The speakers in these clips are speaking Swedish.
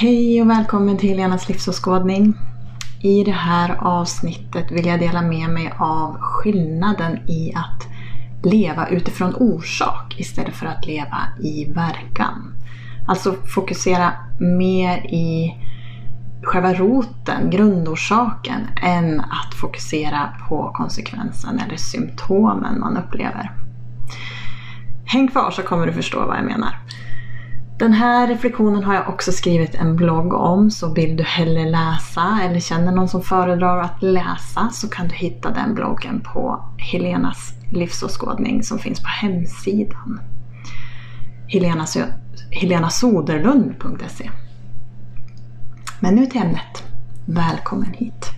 Hej och välkommen till Helenas livsåskådning. I det här avsnittet vill jag dela med mig av skillnaden i att leva utifrån orsak istället för att leva i verkan. Alltså fokusera mer i själva roten, grundorsaken, än att fokusera på konsekvensen eller symptomen man upplever. Häng kvar så kommer du förstå vad jag menar. Den här reflektionen har jag också skrivit en blogg om, så vill du hellre läsa eller känner någon som föredrar att läsa så kan du hitta den bloggen på Helenas livsåskådning som finns på hemsidan. helenasoderlund.se Men nu till ämnet. Välkommen hit!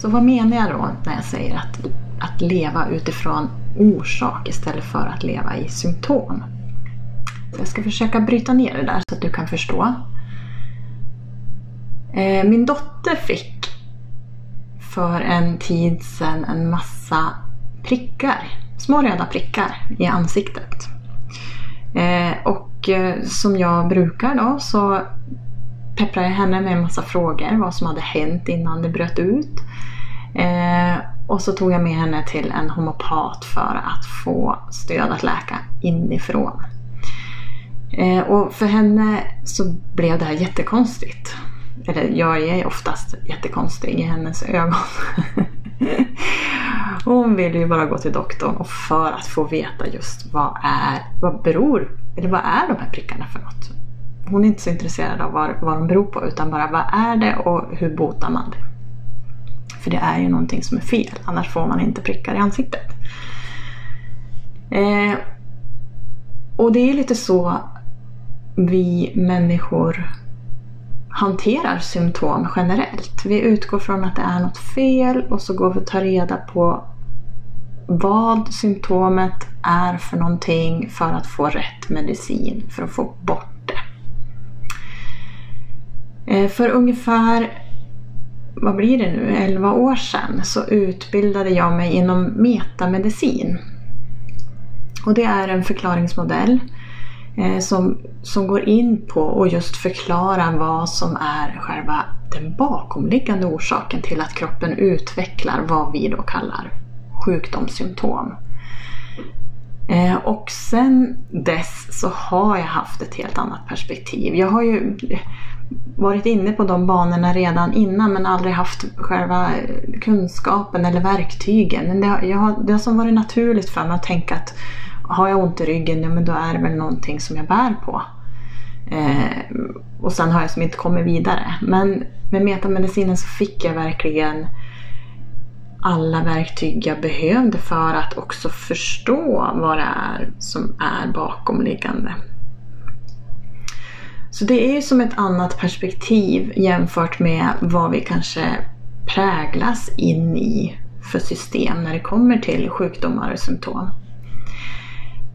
Så vad menar jag då när jag säger att, att leva utifrån orsak istället för att leva i symptom? Så jag ska försöka bryta ner det där så att du kan förstå. Eh, min dotter fick för en tid sedan en massa prickar, små röda prickar i ansiktet. Eh, och eh, som jag brukar då så pepprade jag henne med en massa frågor vad som hade hänt innan det bröt ut. Och så tog jag med henne till en homopat för att få stöd att läka inifrån. Eh, och för henne så blev det här jättekonstigt. Eller jag är oftast jättekonstig i hennes ögon. Hon ville ju bara gå till doktorn och för att få veta just vad är, vad beror, eller vad är de här prickarna för något? Hon är inte så intresserad av vad, vad de beror på utan bara vad är det och hur botar man det? För det är ju någonting som är fel, annars får man inte prickar i ansiktet. Eh, och det är lite så vi människor hanterar symptom generellt. Vi utgår från att det är något fel och så går vi och tar reda på vad symptomet är för någonting för att få rätt medicin, för att få bort det. Eh, för ungefär vad blir det nu, 11 år sedan så utbildade jag mig inom metamedicin. Och det är en förklaringsmodell eh, som, som går in på att just förklara vad som är själva den bakomliggande orsaken till att kroppen utvecklar vad vi då kallar sjukdomssymptom. Eh, och sen dess så har jag haft ett helt annat perspektiv. Jag har ju varit inne på de banorna redan innan men aldrig haft själva eh, kunskapen eller verktygen. Men det, jag har, det har som varit naturligt för mig att tänka att har jag ont i ryggen, ja men då är det väl någonting som jag bär på. Eh, och sen har jag som inte kommit vidare. Men med metamedicinen så fick jag verkligen alla verktyg jag behövde för att också förstå vad det är som är bakomliggande. Så det är ju som ett annat perspektiv jämfört med vad vi kanske präglas in i för system när det kommer till sjukdomar och symptom.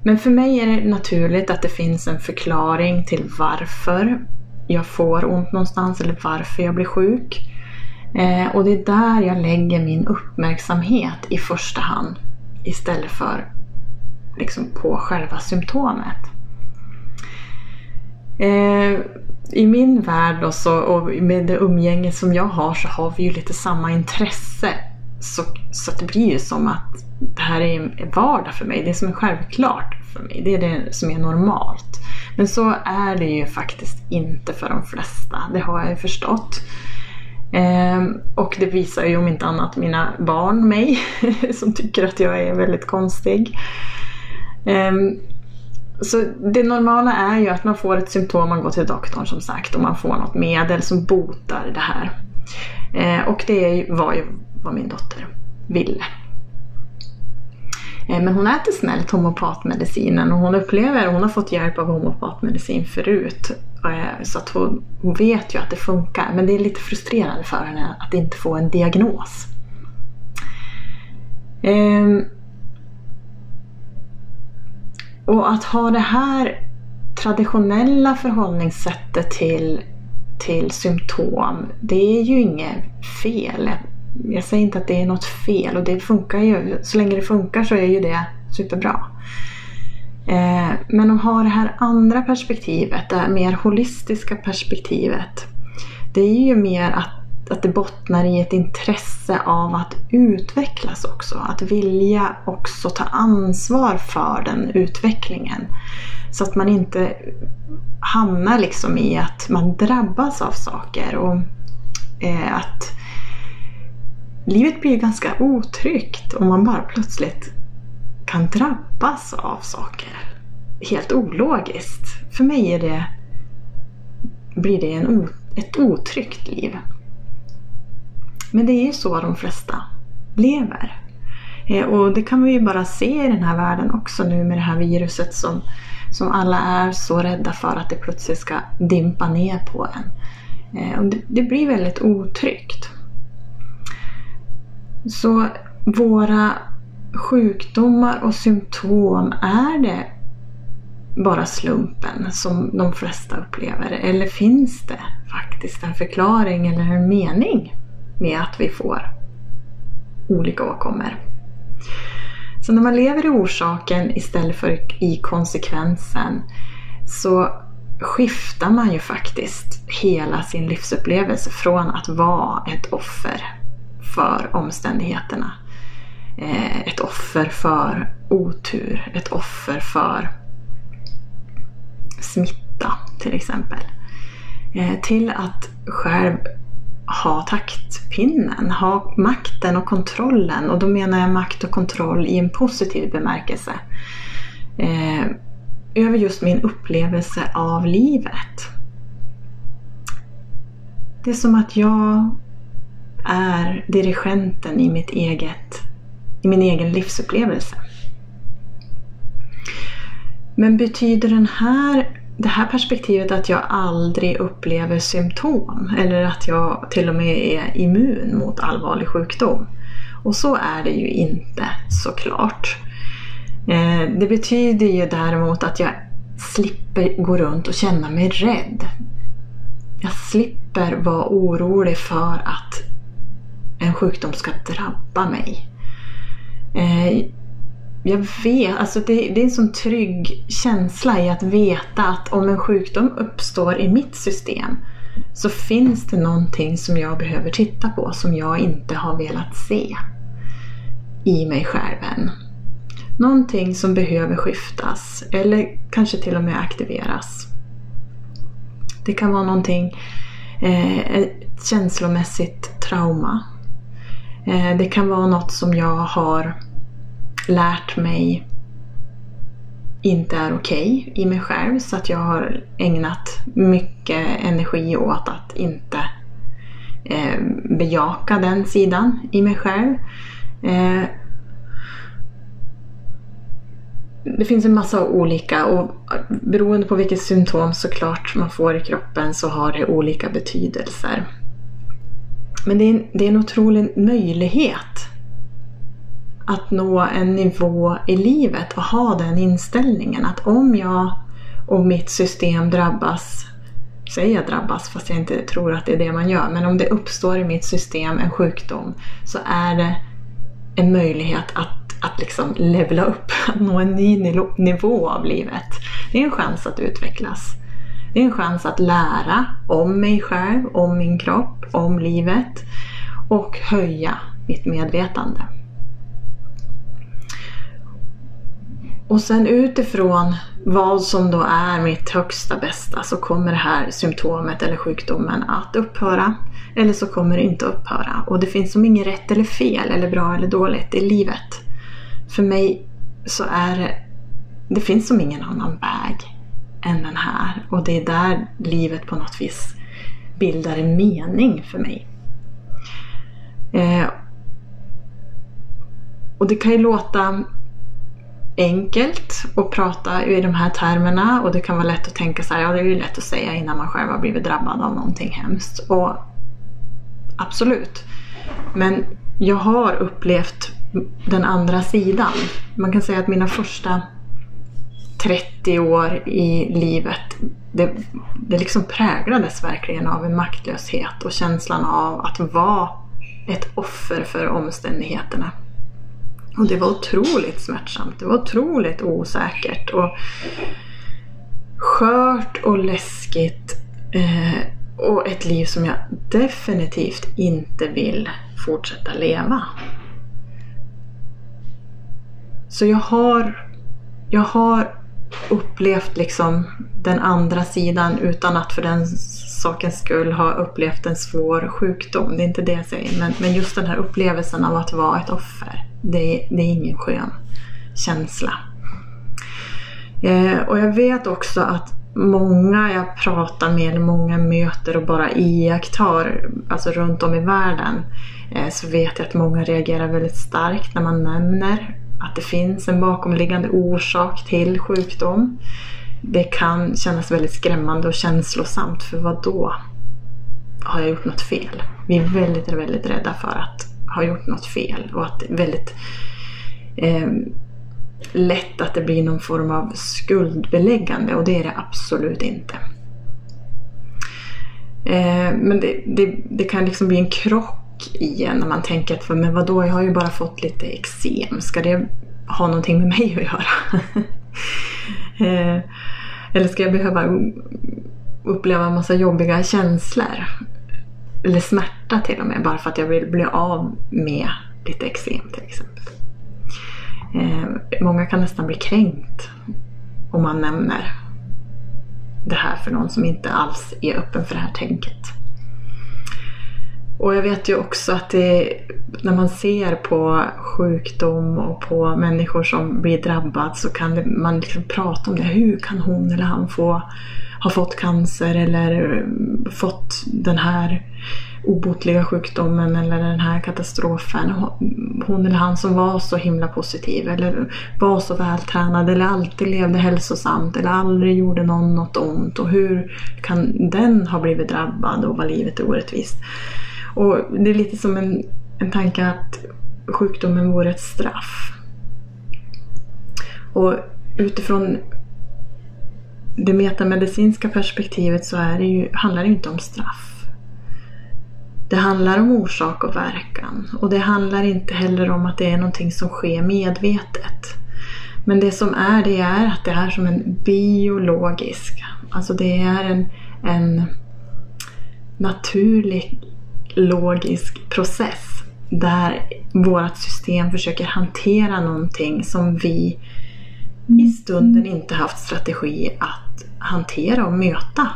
Men för mig är det naturligt att det finns en förklaring till varför jag får ont någonstans eller varför jag blir sjuk. Eh, och det är där jag lägger min uppmärksamhet i första hand istället för liksom på själva symptomet. Eh, I min värld då så, och med det umgänge som jag har så har vi ju lite samma intresse. Så, så det blir ju som att det här är vardag för mig. Det som är självklart för mig. Det är det som är normalt. Men så är det ju faktiskt inte för de flesta. Det har jag ju förstått. Eh, och det visar ju om inte annat mina barn mig som tycker att jag är väldigt konstig. Eh, så det normala är ju att man får ett symptom, man går till doktorn som sagt och man får något medel som botar det här. Eh, och det var ju vad min dotter ville. Eh, men hon äter snällt homopatmedicinen och hon upplever, hon har fått hjälp av homopatmedicin förut. Eh, så att hon, hon vet ju att det funkar men det är lite frustrerande för henne att inte få en diagnos. Ehm, och att ha det här traditionella förhållningssättet till, till symptom, det är ju inget fel. Jag säger inte att det är något fel och det funkar ju. Så länge det funkar så är ju det superbra. Eh, men att ha det här andra perspektivet, det här mer holistiska perspektivet. Det är ju mer att, att det bottnar i ett intresse av att utvecklas också. Att vilja också ta ansvar för den utvecklingen. Så att man inte hamnar liksom i att man drabbas av saker. Och eh, att Livet blir ganska otryggt om man bara plötsligt kan drabbas av saker. Helt ologiskt. För mig är det, blir det en, ett otryggt liv. Men det är ju så de flesta lever. Eh, och det kan vi ju bara se i den här världen också nu med det här viruset som, som alla är så rädda för att det plötsligt ska dimpa ner på en. Eh, och det, det blir väldigt otryggt. Så våra sjukdomar och symptom, är det bara slumpen som de flesta upplever? Eller finns det faktiskt en förklaring eller en mening med att vi får olika åkommor? Så när man lever i orsaken istället för i konsekvensen så skiftar man ju faktiskt hela sin livsupplevelse från att vara ett offer för omständigheterna eh, ett offer för otur, ett offer för smitta till exempel. Eh, till att själv ha taktpinnen, ha makten och kontrollen. Och då menar jag makt och kontroll i en positiv bemärkelse. Eh, över just min upplevelse av livet. Det är som att jag är dirigenten i mitt eget i min egen livsupplevelse. Men betyder den här, det här perspektivet att jag aldrig upplever symptom eller att jag till och med är immun mot allvarlig sjukdom? Och så är det ju inte såklart. Eh, det betyder ju däremot att jag slipper gå runt och känna mig rädd. Jag slipper vara orolig för att en sjukdom ska drabba mig. Eh, jag vet, alltså det, det, är en sån trygg känsla i att veta att om en sjukdom uppstår i mitt system så finns det någonting som jag behöver titta på som jag inte har velat se i mig själv än. Någonting som behöver skiftas eller kanske till och med aktiveras. Det kan vara någonting, eh, ett känslomässigt trauma Eh, det kan vara något som jag har lärt mig inte är okej okay i mig själv så att jag har ägnat mycket energi åt att inte eh, bejaka den sidan i mig själv. Eh, det finns en massa olika och beroende på vilket symptom såklart man får i kroppen så har det olika betydelser. Men det är, det är en otrolig möjlighet att nå en nivå i livet och ha den inställningen att om jag och mitt system drabbas, säger jag drabbas fast jag inte tror att det är det man gör, men om det uppstår i mitt system en sjukdom så är det en möjlighet att, att liksom levla upp, att nå en ny nivå av livet. Det är en chans att utvecklas. Det är en chans att lära om mig själv, om min kropp, om livet och höja mitt medvetande. Och sen utifrån vad som då är mitt högsta bästa så kommer det här symptomet eller sjukdomen att upphöra. Eller så kommer det inte upphöra. Och det finns som inget rätt eller fel eller bra eller dåligt i livet. För mig så är det, det finns som ingen annan väg än den här. Och det är där livet på något vis bildar en mening för mig. Eh, och det kan ju låta enkelt att prata i de här termerna och det kan vara lätt att tänka så här, ja det är ju lätt att säga innan man själv har blivit drabbad av någonting hemskt. Och Absolut. Men jag har upplevt den andra sidan. Man kan säga att mina första 30 år i livet, det, det liksom präglades verkligen av en maktlöshet och känslan av att vara ett offer för omständigheterna. Och det var otroligt smärtsamt, det var otroligt osäkert och skört och läskigt. Eh, och ett liv som jag definitivt inte vill fortsätta leva. Så jag har, jag har upplevt liksom den andra sidan utan att för den sakens skull ha upplevt en svår sjukdom. Det är inte det jag säger. Men, men just den här upplevelsen av att vara ett offer. Det, det är ingen skön känsla. Eh, och jag vet också att många jag pratar med, eller många möter och bara iakttar, alltså runt om i världen, eh, så vet jag att många reagerar väldigt starkt när man nämner att det finns en bakomliggande orsak till sjukdom. Det kan kännas väldigt skrämmande och känslosamt, för vad då? Har jag gjort något fel? Vi är väldigt, väldigt rädda för att har gjort något fel och att det är väldigt eh, lätt att det blir någon form av skuldbeläggande och det är det absolut inte. Eh, men det, det, det, kan liksom bli en krock igen när man tänker att men vadå, jag har ju bara fått lite eksem. Ska det ha någonting med mig att göra? eh, eller ska jag behöva uppleva en massa jobbiga känslor? Eller smärta till och med bara för att jag vill bli av med lite eksem till exempel. Eh, många kan nästan bli kränkt om man nämner det här för någon som inte alls är öppen för det här tänket. Och jag vet ju också att det, när man ser på sjukdom och på människor som blir drabbade så kan det, man liksom prata om det. Hur kan hon eller han få, har fått cancer eller eh, fått den här obotliga sjukdomen eller den här katastrofen. Hon eller han som var så himla positiv eller var så vältränad eller alltid levde hälsosamt eller aldrig gjorde någon något ont. Och hur kan den ha blivit drabbad och vad livet är orättvist? Och det är lite som en, en tanke att sjukdomen vore ett straff. Och utifrån det metamedicinska perspektivet så är det ju, handlar det inte om straff. Det handlar om orsak och verkan och det handlar inte heller om att det är någonting som sker medvetet. Men det som är, det är att det är som en biologisk, alltså det är en, en naturlig logisk process där vårt system försöker hantera någonting som vi i stunden inte haft strategi att hantera och möta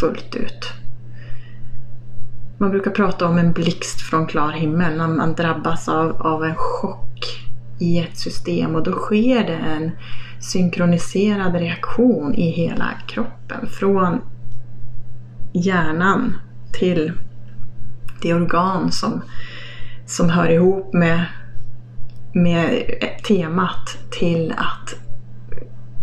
fullt ut. Man brukar prata om en blixt från klar himmel när man drabbas av, av en chock i ett system och då sker det en synkroniserad reaktion i hela kroppen. Från hjärnan till det organ som, som hör ihop med, med temat till att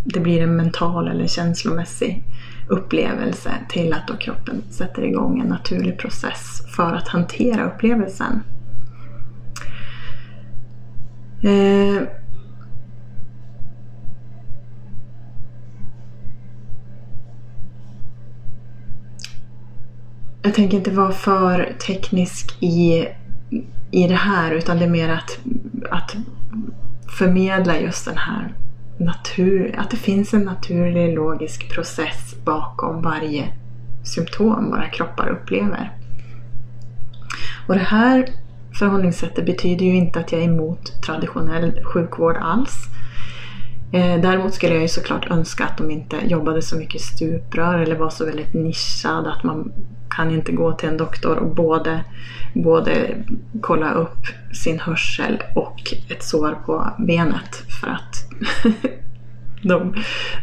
det blir en mental eller känslomässig upplevelse till att då kroppen sätter igång en naturlig process för att hantera upplevelsen. Eh, jag tänker inte vara för teknisk i, i det här utan det är mer att, att förmedla just den här natur, att det finns en naturlig logisk process bakom varje symptom våra kroppar upplever. Och det här förhållningssättet betyder ju inte att jag är emot traditionell sjukvård alls. Eh, däremot skulle jag ju såklart önska att de inte jobbade så mycket stuprör eller var så väldigt nischad att man kan inte gå till en doktor och både, både kolla upp sin hörsel och ett sår på benet för att då,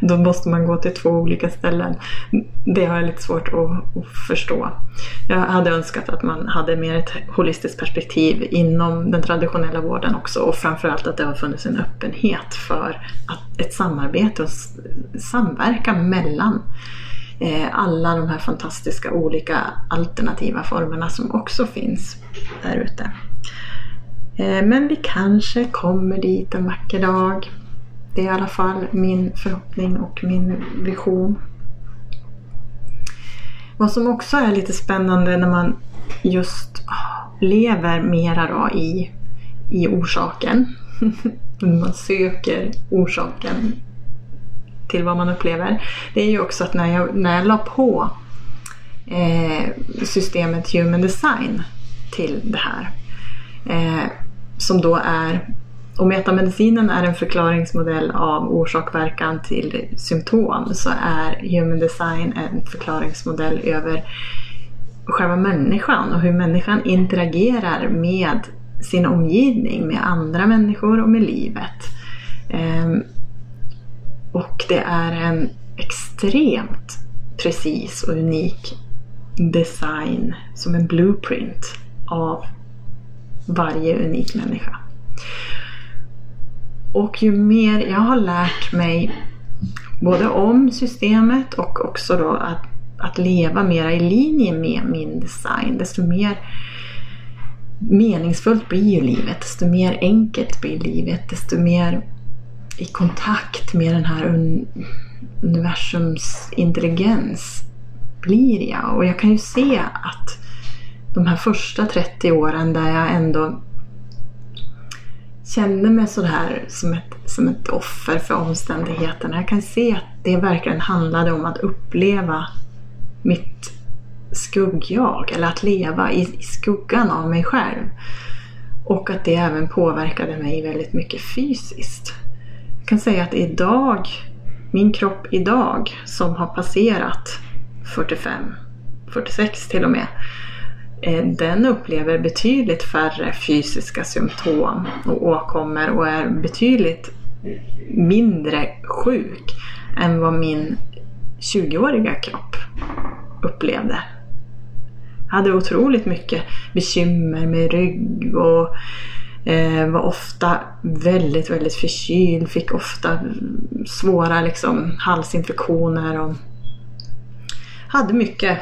då måste man gå till två olika ställen. Det har jag lite svårt att, att, förstå. Jag hade önskat att man hade mer ett holistiskt perspektiv inom den traditionella vården också och framförallt att det har funnits en öppenhet för att ett samarbete och samverkan mellan Eh, alla de här fantastiska olika alternativa formerna som också finns där ute. Eh, men vi kanske kommer dit en vacker dag. Det är i alla fall min förhoppning och min vision. Vad som också är lite spännande när man just lever mera då i, i orsaken. man söker orsaken till vad man upplever. Det är ju också att när jag, när jag la på eh, systemet Human Design till det här. Eh, som då är, och metamedicinen är en förklaringsmodell av orsak-verkan till symptom så är Human Design en förklaringsmodell över själva människan och hur människan interagerar med sin omgivning, med andra människor och med livet. Eh, och det är en extremt precis och unik design som en blueprint av varje unik människa. Och ju mer jag har lärt mig både om systemet och också då att, att leva mera i linje med min design, desto mer meningsfullt blir ju livet, desto mer enkelt blir livet, desto mer i kontakt med den här un universums intelligens blir jag. Och jag kan ju se att de här första 30 åren där jag ändå kände mig sådär som ett, som ett offer för omständigheterna. Jag kan se att det verkligen handlade om att uppleva mitt skuggjag, eller att leva i, i skuggan av mig själv. Och att det även påverkade mig väldigt mycket fysiskt. Jag kan säga att idag, min kropp idag som har passerat 45, 46 till och med, eh, den upplever betydligt färre fysiska symptom och åkommor och är betydligt mindre sjuk än vad min 20-åriga kropp upplevde. Jag hade otroligt mycket bekymmer med rygg och Eh, var ofta väldigt, väldigt förkyld, fick ofta svåra liksom, halsinfektioner och hade mycket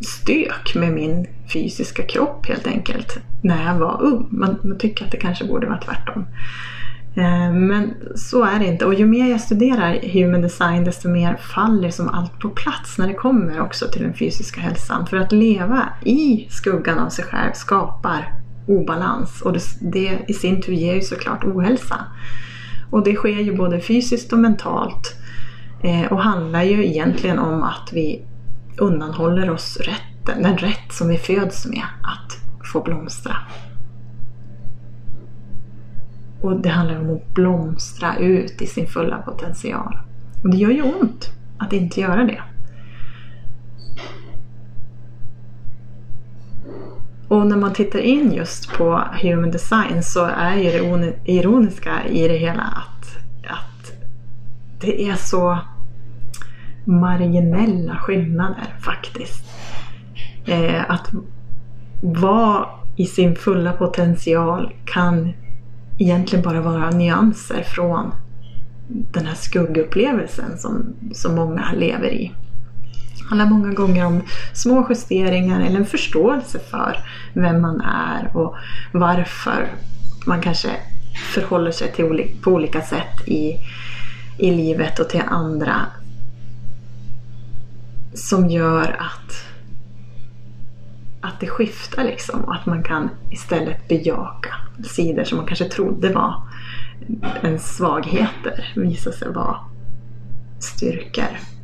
stök med min fysiska kropp helt enkelt när jag var ung. Man, man tycker att det kanske borde vara tvärtom. Eh, men så är det inte och ju mer jag studerar human design desto mer faller som allt på plats när det kommer också till den fysiska hälsan. För att leva i skuggan av sig själv skapar obalans och det, det i sin tur ger ju såklart ohälsa. Och det sker ju både fysiskt och mentalt eh, och handlar ju egentligen om att vi undanhåller oss rätten, den rätt som vi föds med att få blomstra. Och det handlar om att blomstra ut i sin fulla potential. Och det gör ju ont att inte göra det. Och när man tittar in just på human design så är ju det ironiska i det hela att, att det är så marginella skillnader faktiskt. Eh, att vara i sin fulla potential kan egentligen bara vara nyanser från den här skuggupplevelsen som, som många lever i. Det handlar många gånger om små justeringar eller en förståelse för vem man är och varför man kanske förhåller sig till, på olika sätt i, i livet och till andra som gör att, att det skiftar liksom och att man kan istället bejaka sidor som man kanske trodde var en svagheter visar sig vara styrkor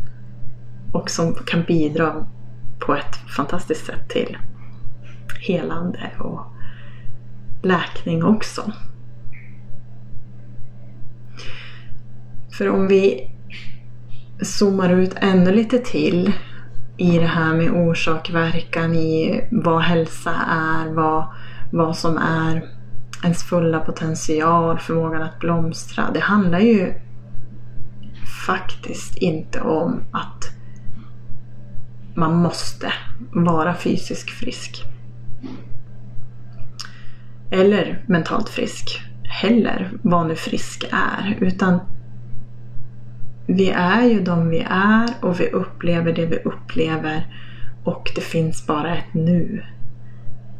och som kan bidra på ett fantastiskt sätt till helande och läkning också. För om vi zoomar ut ännu lite till i det här med orsak-verkan, i vad hälsa är, vad, vad som är ens fulla potential, förmågan att blomstra. Det handlar ju faktiskt inte om att man måste vara fysiskt frisk. Eller mentalt frisk. Heller vad nu frisk är. Utan vi är ju de vi är och vi upplever det vi upplever och det finns bara ett nu.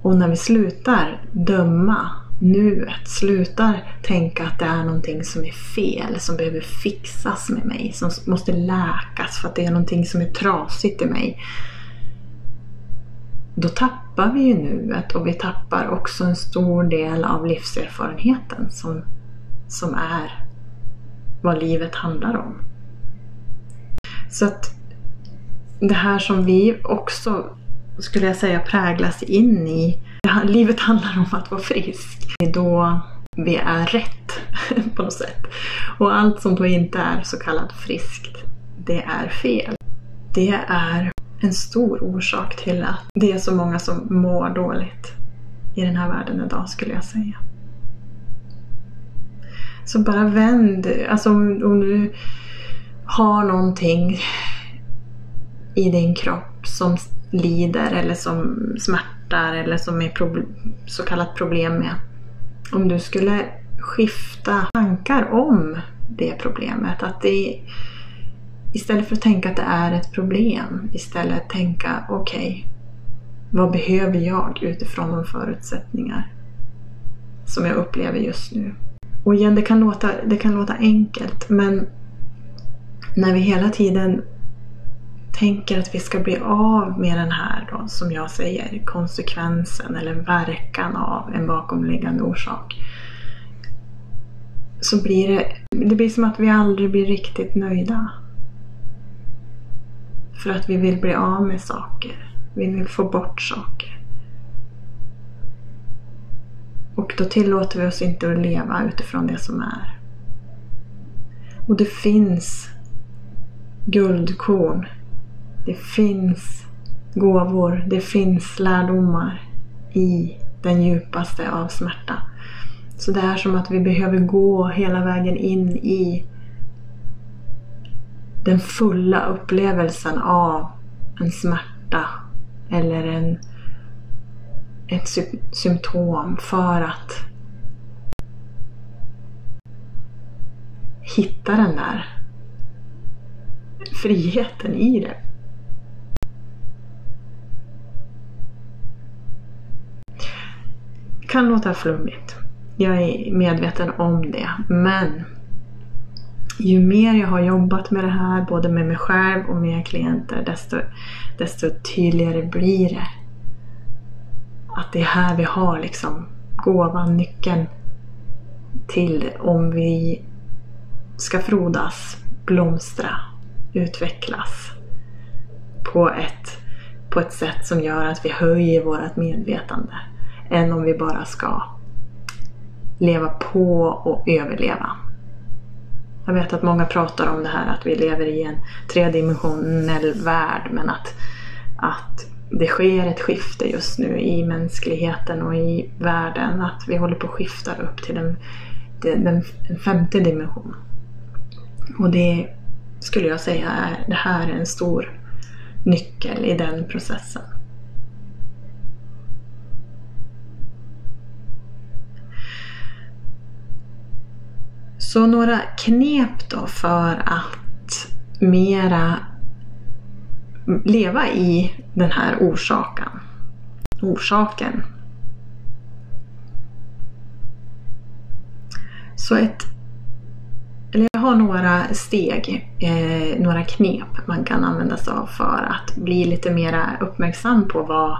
Och när vi slutar döma nuet. Slutar tänka att det är någonting som är fel, som behöver fixas med mig, som måste läkas för att det är någonting som är trasigt i mig. Då tappar vi ju nuet och vi tappar också en stor del av livserfarenheten som, som är vad livet handlar om. Så att det här som vi också, skulle jag säga, präglas in i. Livet handlar om att vara frisk. Det är då vi är rätt på något sätt. Och allt som då inte är så kallat friskt, det är fel. Det är en stor orsak till att det är så många som mår dåligt i den här världen idag skulle jag säga. Så bara vänd, alltså om du har någonting i din kropp som lider eller som smärtar eller som är så kallat problem med. Om du skulle skifta tankar om det problemet. Att det Istället för att tänka att det är ett problem, istället tänka okej, okay, vad behöver jag utifrån de förutsättningar som jag upplever just nu? Och igen, det kan låta, det kan låta enkelt men när vi hela tiden tänker att vi ska bli av med den här, då, som jag säger, konsekvensen eller verkan av en bakomliggande orsak. Så blir det, det blir som att vi aldrig blir riktigt nöjda. För att vi vill bli av med saker. Vi vill få bort saker. Och då tillåter vi oss inte att leva utifrån det som är. Och det finns guldkorn. Det finns gåvor, det finns lärdomar i den djupaste av smärta. Så det är som att vi behöver gå hela vägen in i den fulla upplevelsen av en smärta eller en, ett sy symptom för att hitta den där friheten i det. Kan låta flummigt. Jag är medveten om det. Men ju mer jag har jobbat med det här, både med mig själv och med klienter, desto, desto tydligare blir det. Att det är här vi har liksom gåvan, nyckeln till om vi ska frodas, blomstra, utvecklas på ett, på ett sätt som gör att vi höjer vårt medvetande. Än om vi bara ska leva på och överleva. Jag vet att många pratar om det här att vi lever i en tredimensionell värld men att, att det sker ett skifte just nu i mänskligheten och i världen. Att vi håller på att skifta upp till den, den, den femte dimensionen. Och det skulle jag säga är det här är en stor nyckel i den processen. Så några knep då för att mera leva i den här orsaken. orsaken. Så ett, eller jag har några steg, eh, några knep man kan använda sig av för att bli lite mera uppmärksam på vad,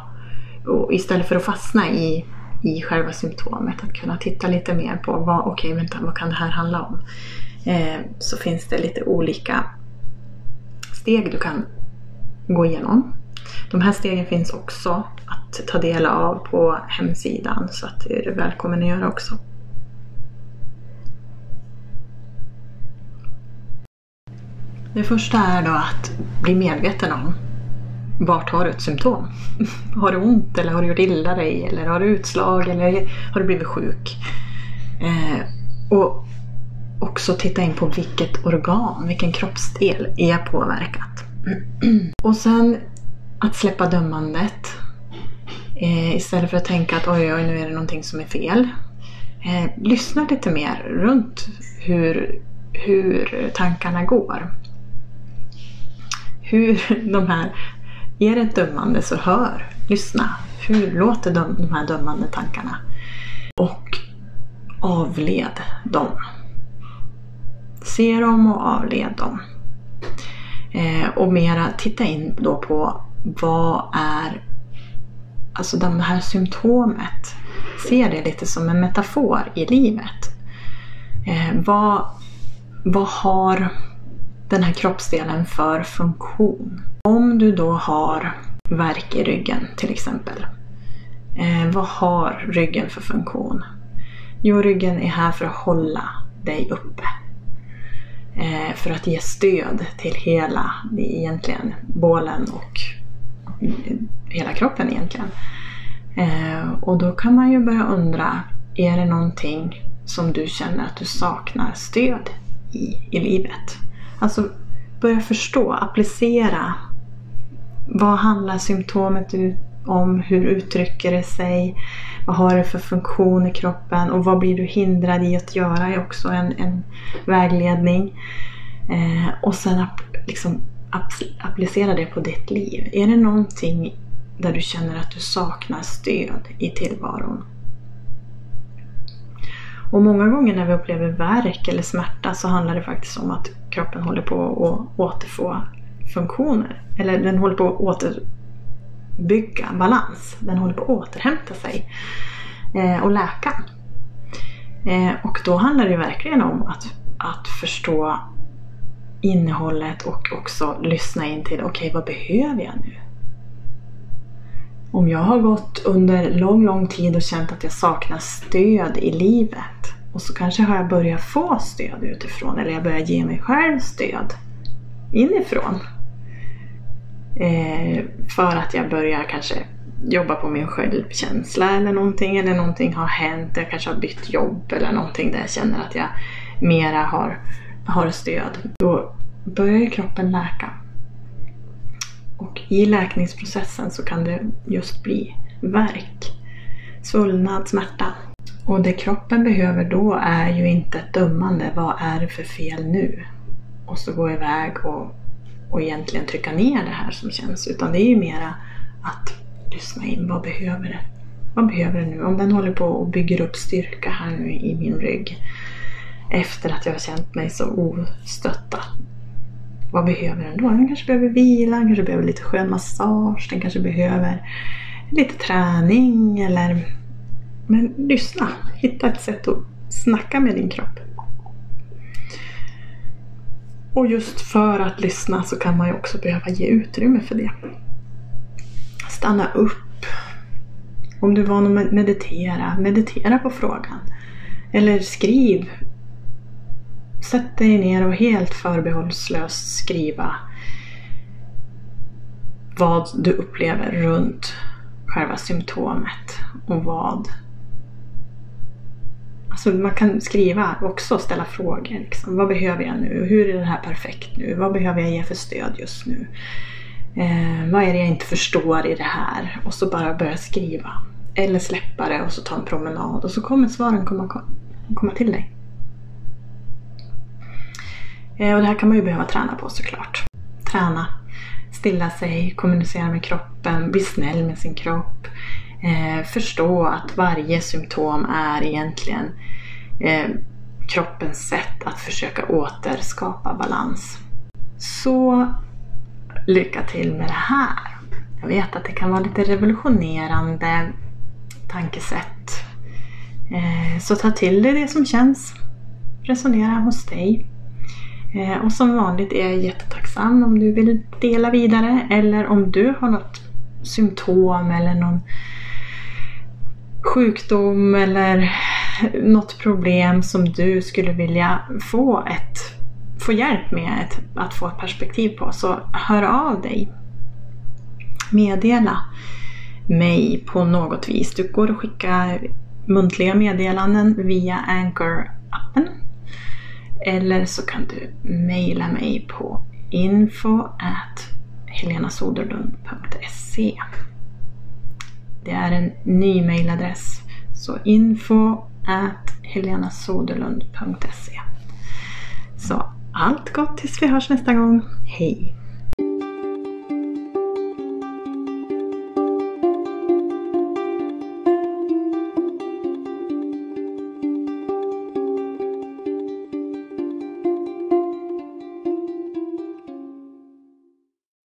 istället för att fastna i i själva symptomet. Att kunna titta lite mer på vad, okay, vänta, vad kan det här handla om? Eh, så finns det lite olika steg du kan gå igenom. De här stegen finns också att ta del av på hemsidan så att det är du välkommen att göra också. Det första är då att bli medveten om vart har du ett symptom? Har du ont eller har du gjort illa dig eller har du utslag eller har du blivit sjuk? Eh, och också titta in på vilket organ, vilken kroppsdel är påverkat. och sen att släppa dömandet. Eh, istället för att tänka att oj, oj, nu är det någonting som är fel. Eh, lyssna lite mer runt hur, hur tankarna går. Hur de här är det ett dömande så hör, lyssna. Hur låter de, de här dömande tankarna? Och avled dem. Se dem och avled dem. Eh, och mera titta in då på vad är alltså det här symptomet. Se det lite som en metafor i livet. Eh, vad, vad har den här kroppsdelen för funktion? Om du då har värk i ryggen till exempel. Eh, vad har ryggen för funktion? Jo, ryggen är här för att hålla dig uppe. Eh, för att ge stöd till hela, egentligen, bålen och hela kroppen egentligen. Eh, och då kan man ju börja undra, är det någonting som du känner att du saknar stöd i, i livet? Alltså börja förstå, applicera. Vad handlar symptomet om? Hur uttrycker det sig? Vad har det för funktion i kroppen? Och vad blir du hindrad i att göra? är också en, en vägledning. Eh, och sen liksom applicera det på ditt liv. Är det någonting där du känner att du saknar stöd i tillvaron? Och många gånger när vi upplever värk eller smärta så handlar det faktiskt om att kroppen håller på att återfå funktioner. Eller den håller på att återbygga balans. Den håller på att återhämta sig eh, och läka. Eh, och då handlar det verkligen om att, att förstå innehållet och också lyssna in till, okej okay, vad behöver jag nu? Om jag har gått under lång, lång tid och känt att jag saknar stöd i livet och så kanske har jag börjat få stöd utifrån eller jag börjar ge mig själv stöd inifrån. Eh, för att jag börjar kanske jobba på min självkänsla eller någonting eller någonting har hänt, jag kanske har bytt jobb eller någonting där jag känner att jag mera har, har stöd. Då börjar kroppen läka. Och i läkningsprocessen så kan det just bli värk, svullnad, smärta. Och det kroppen behöver då är ju inte ett dömande, vad är det för fel nu? Och så gå iväg och, och egentligen trycka ner det här som känns. Utan det är ju mera att lyssna in, vad behöver det? Vad behöver det nu? Om den håller på och bygger upp styrka här nu i min rygg efter att jag har känt mig så ostötta. vad behöver den då? Den kanske behöver vila, den kanske behöver lite skön massage, den kanske behöver lite träning eller... Men lyssna, hitta ett sätt att snacka med din kropp. Och just för att lyssna så kan man ju också behöva ge utrymme för det. Stanna upp. Om du är van att meditera, meditera på frågan. Eller skriv Sätt dig ner och helt förbehållslöst skriva vad du upplever runt själva symptomet och vad Alltså man kan skriva också och ställa frågor. Liksom. Vad behöver jag nu? Hur är det här perfekt nu? Vad behöver jag ge för stöd just nu? Eh, vad är det jag inte förstår i det här? Och så bara börja skriva. Eller släppa det och så ta en promenad och så kommer svaren komma, komma till dig. Eh, och det här kan man ju behöva träna på såklart. Träna, stilla sig, kommunicera med kroppen, bli snäll med sin kropp. Eh, förstå att varje symptom är egentligen eh, kroppens sätt att försöka återskapa balans. Så lycka till med det här! Jag vet att det kan vara lite revolutionerande tankesätt. Eh, så ta till dig det som känns. Resonera hos dig. Eh, och som vanligt är jag jättetacksam om du vill dela vidare eller om du har något symptom eller någon sjukdom eller något problem som du skulle vilja få, ett, få hjälp med ett, att få ett perspektiv på så hör av dig. Meddela mig på något vis. Du går att skicka muntliga meddelanden via Anchor-appen eller så kan du mejla mig på info at helenasoderlund.se det är en ny mejladress. Så info at helenasoderlund.se Så allt gott tills vi hörs nästa gång. Hej!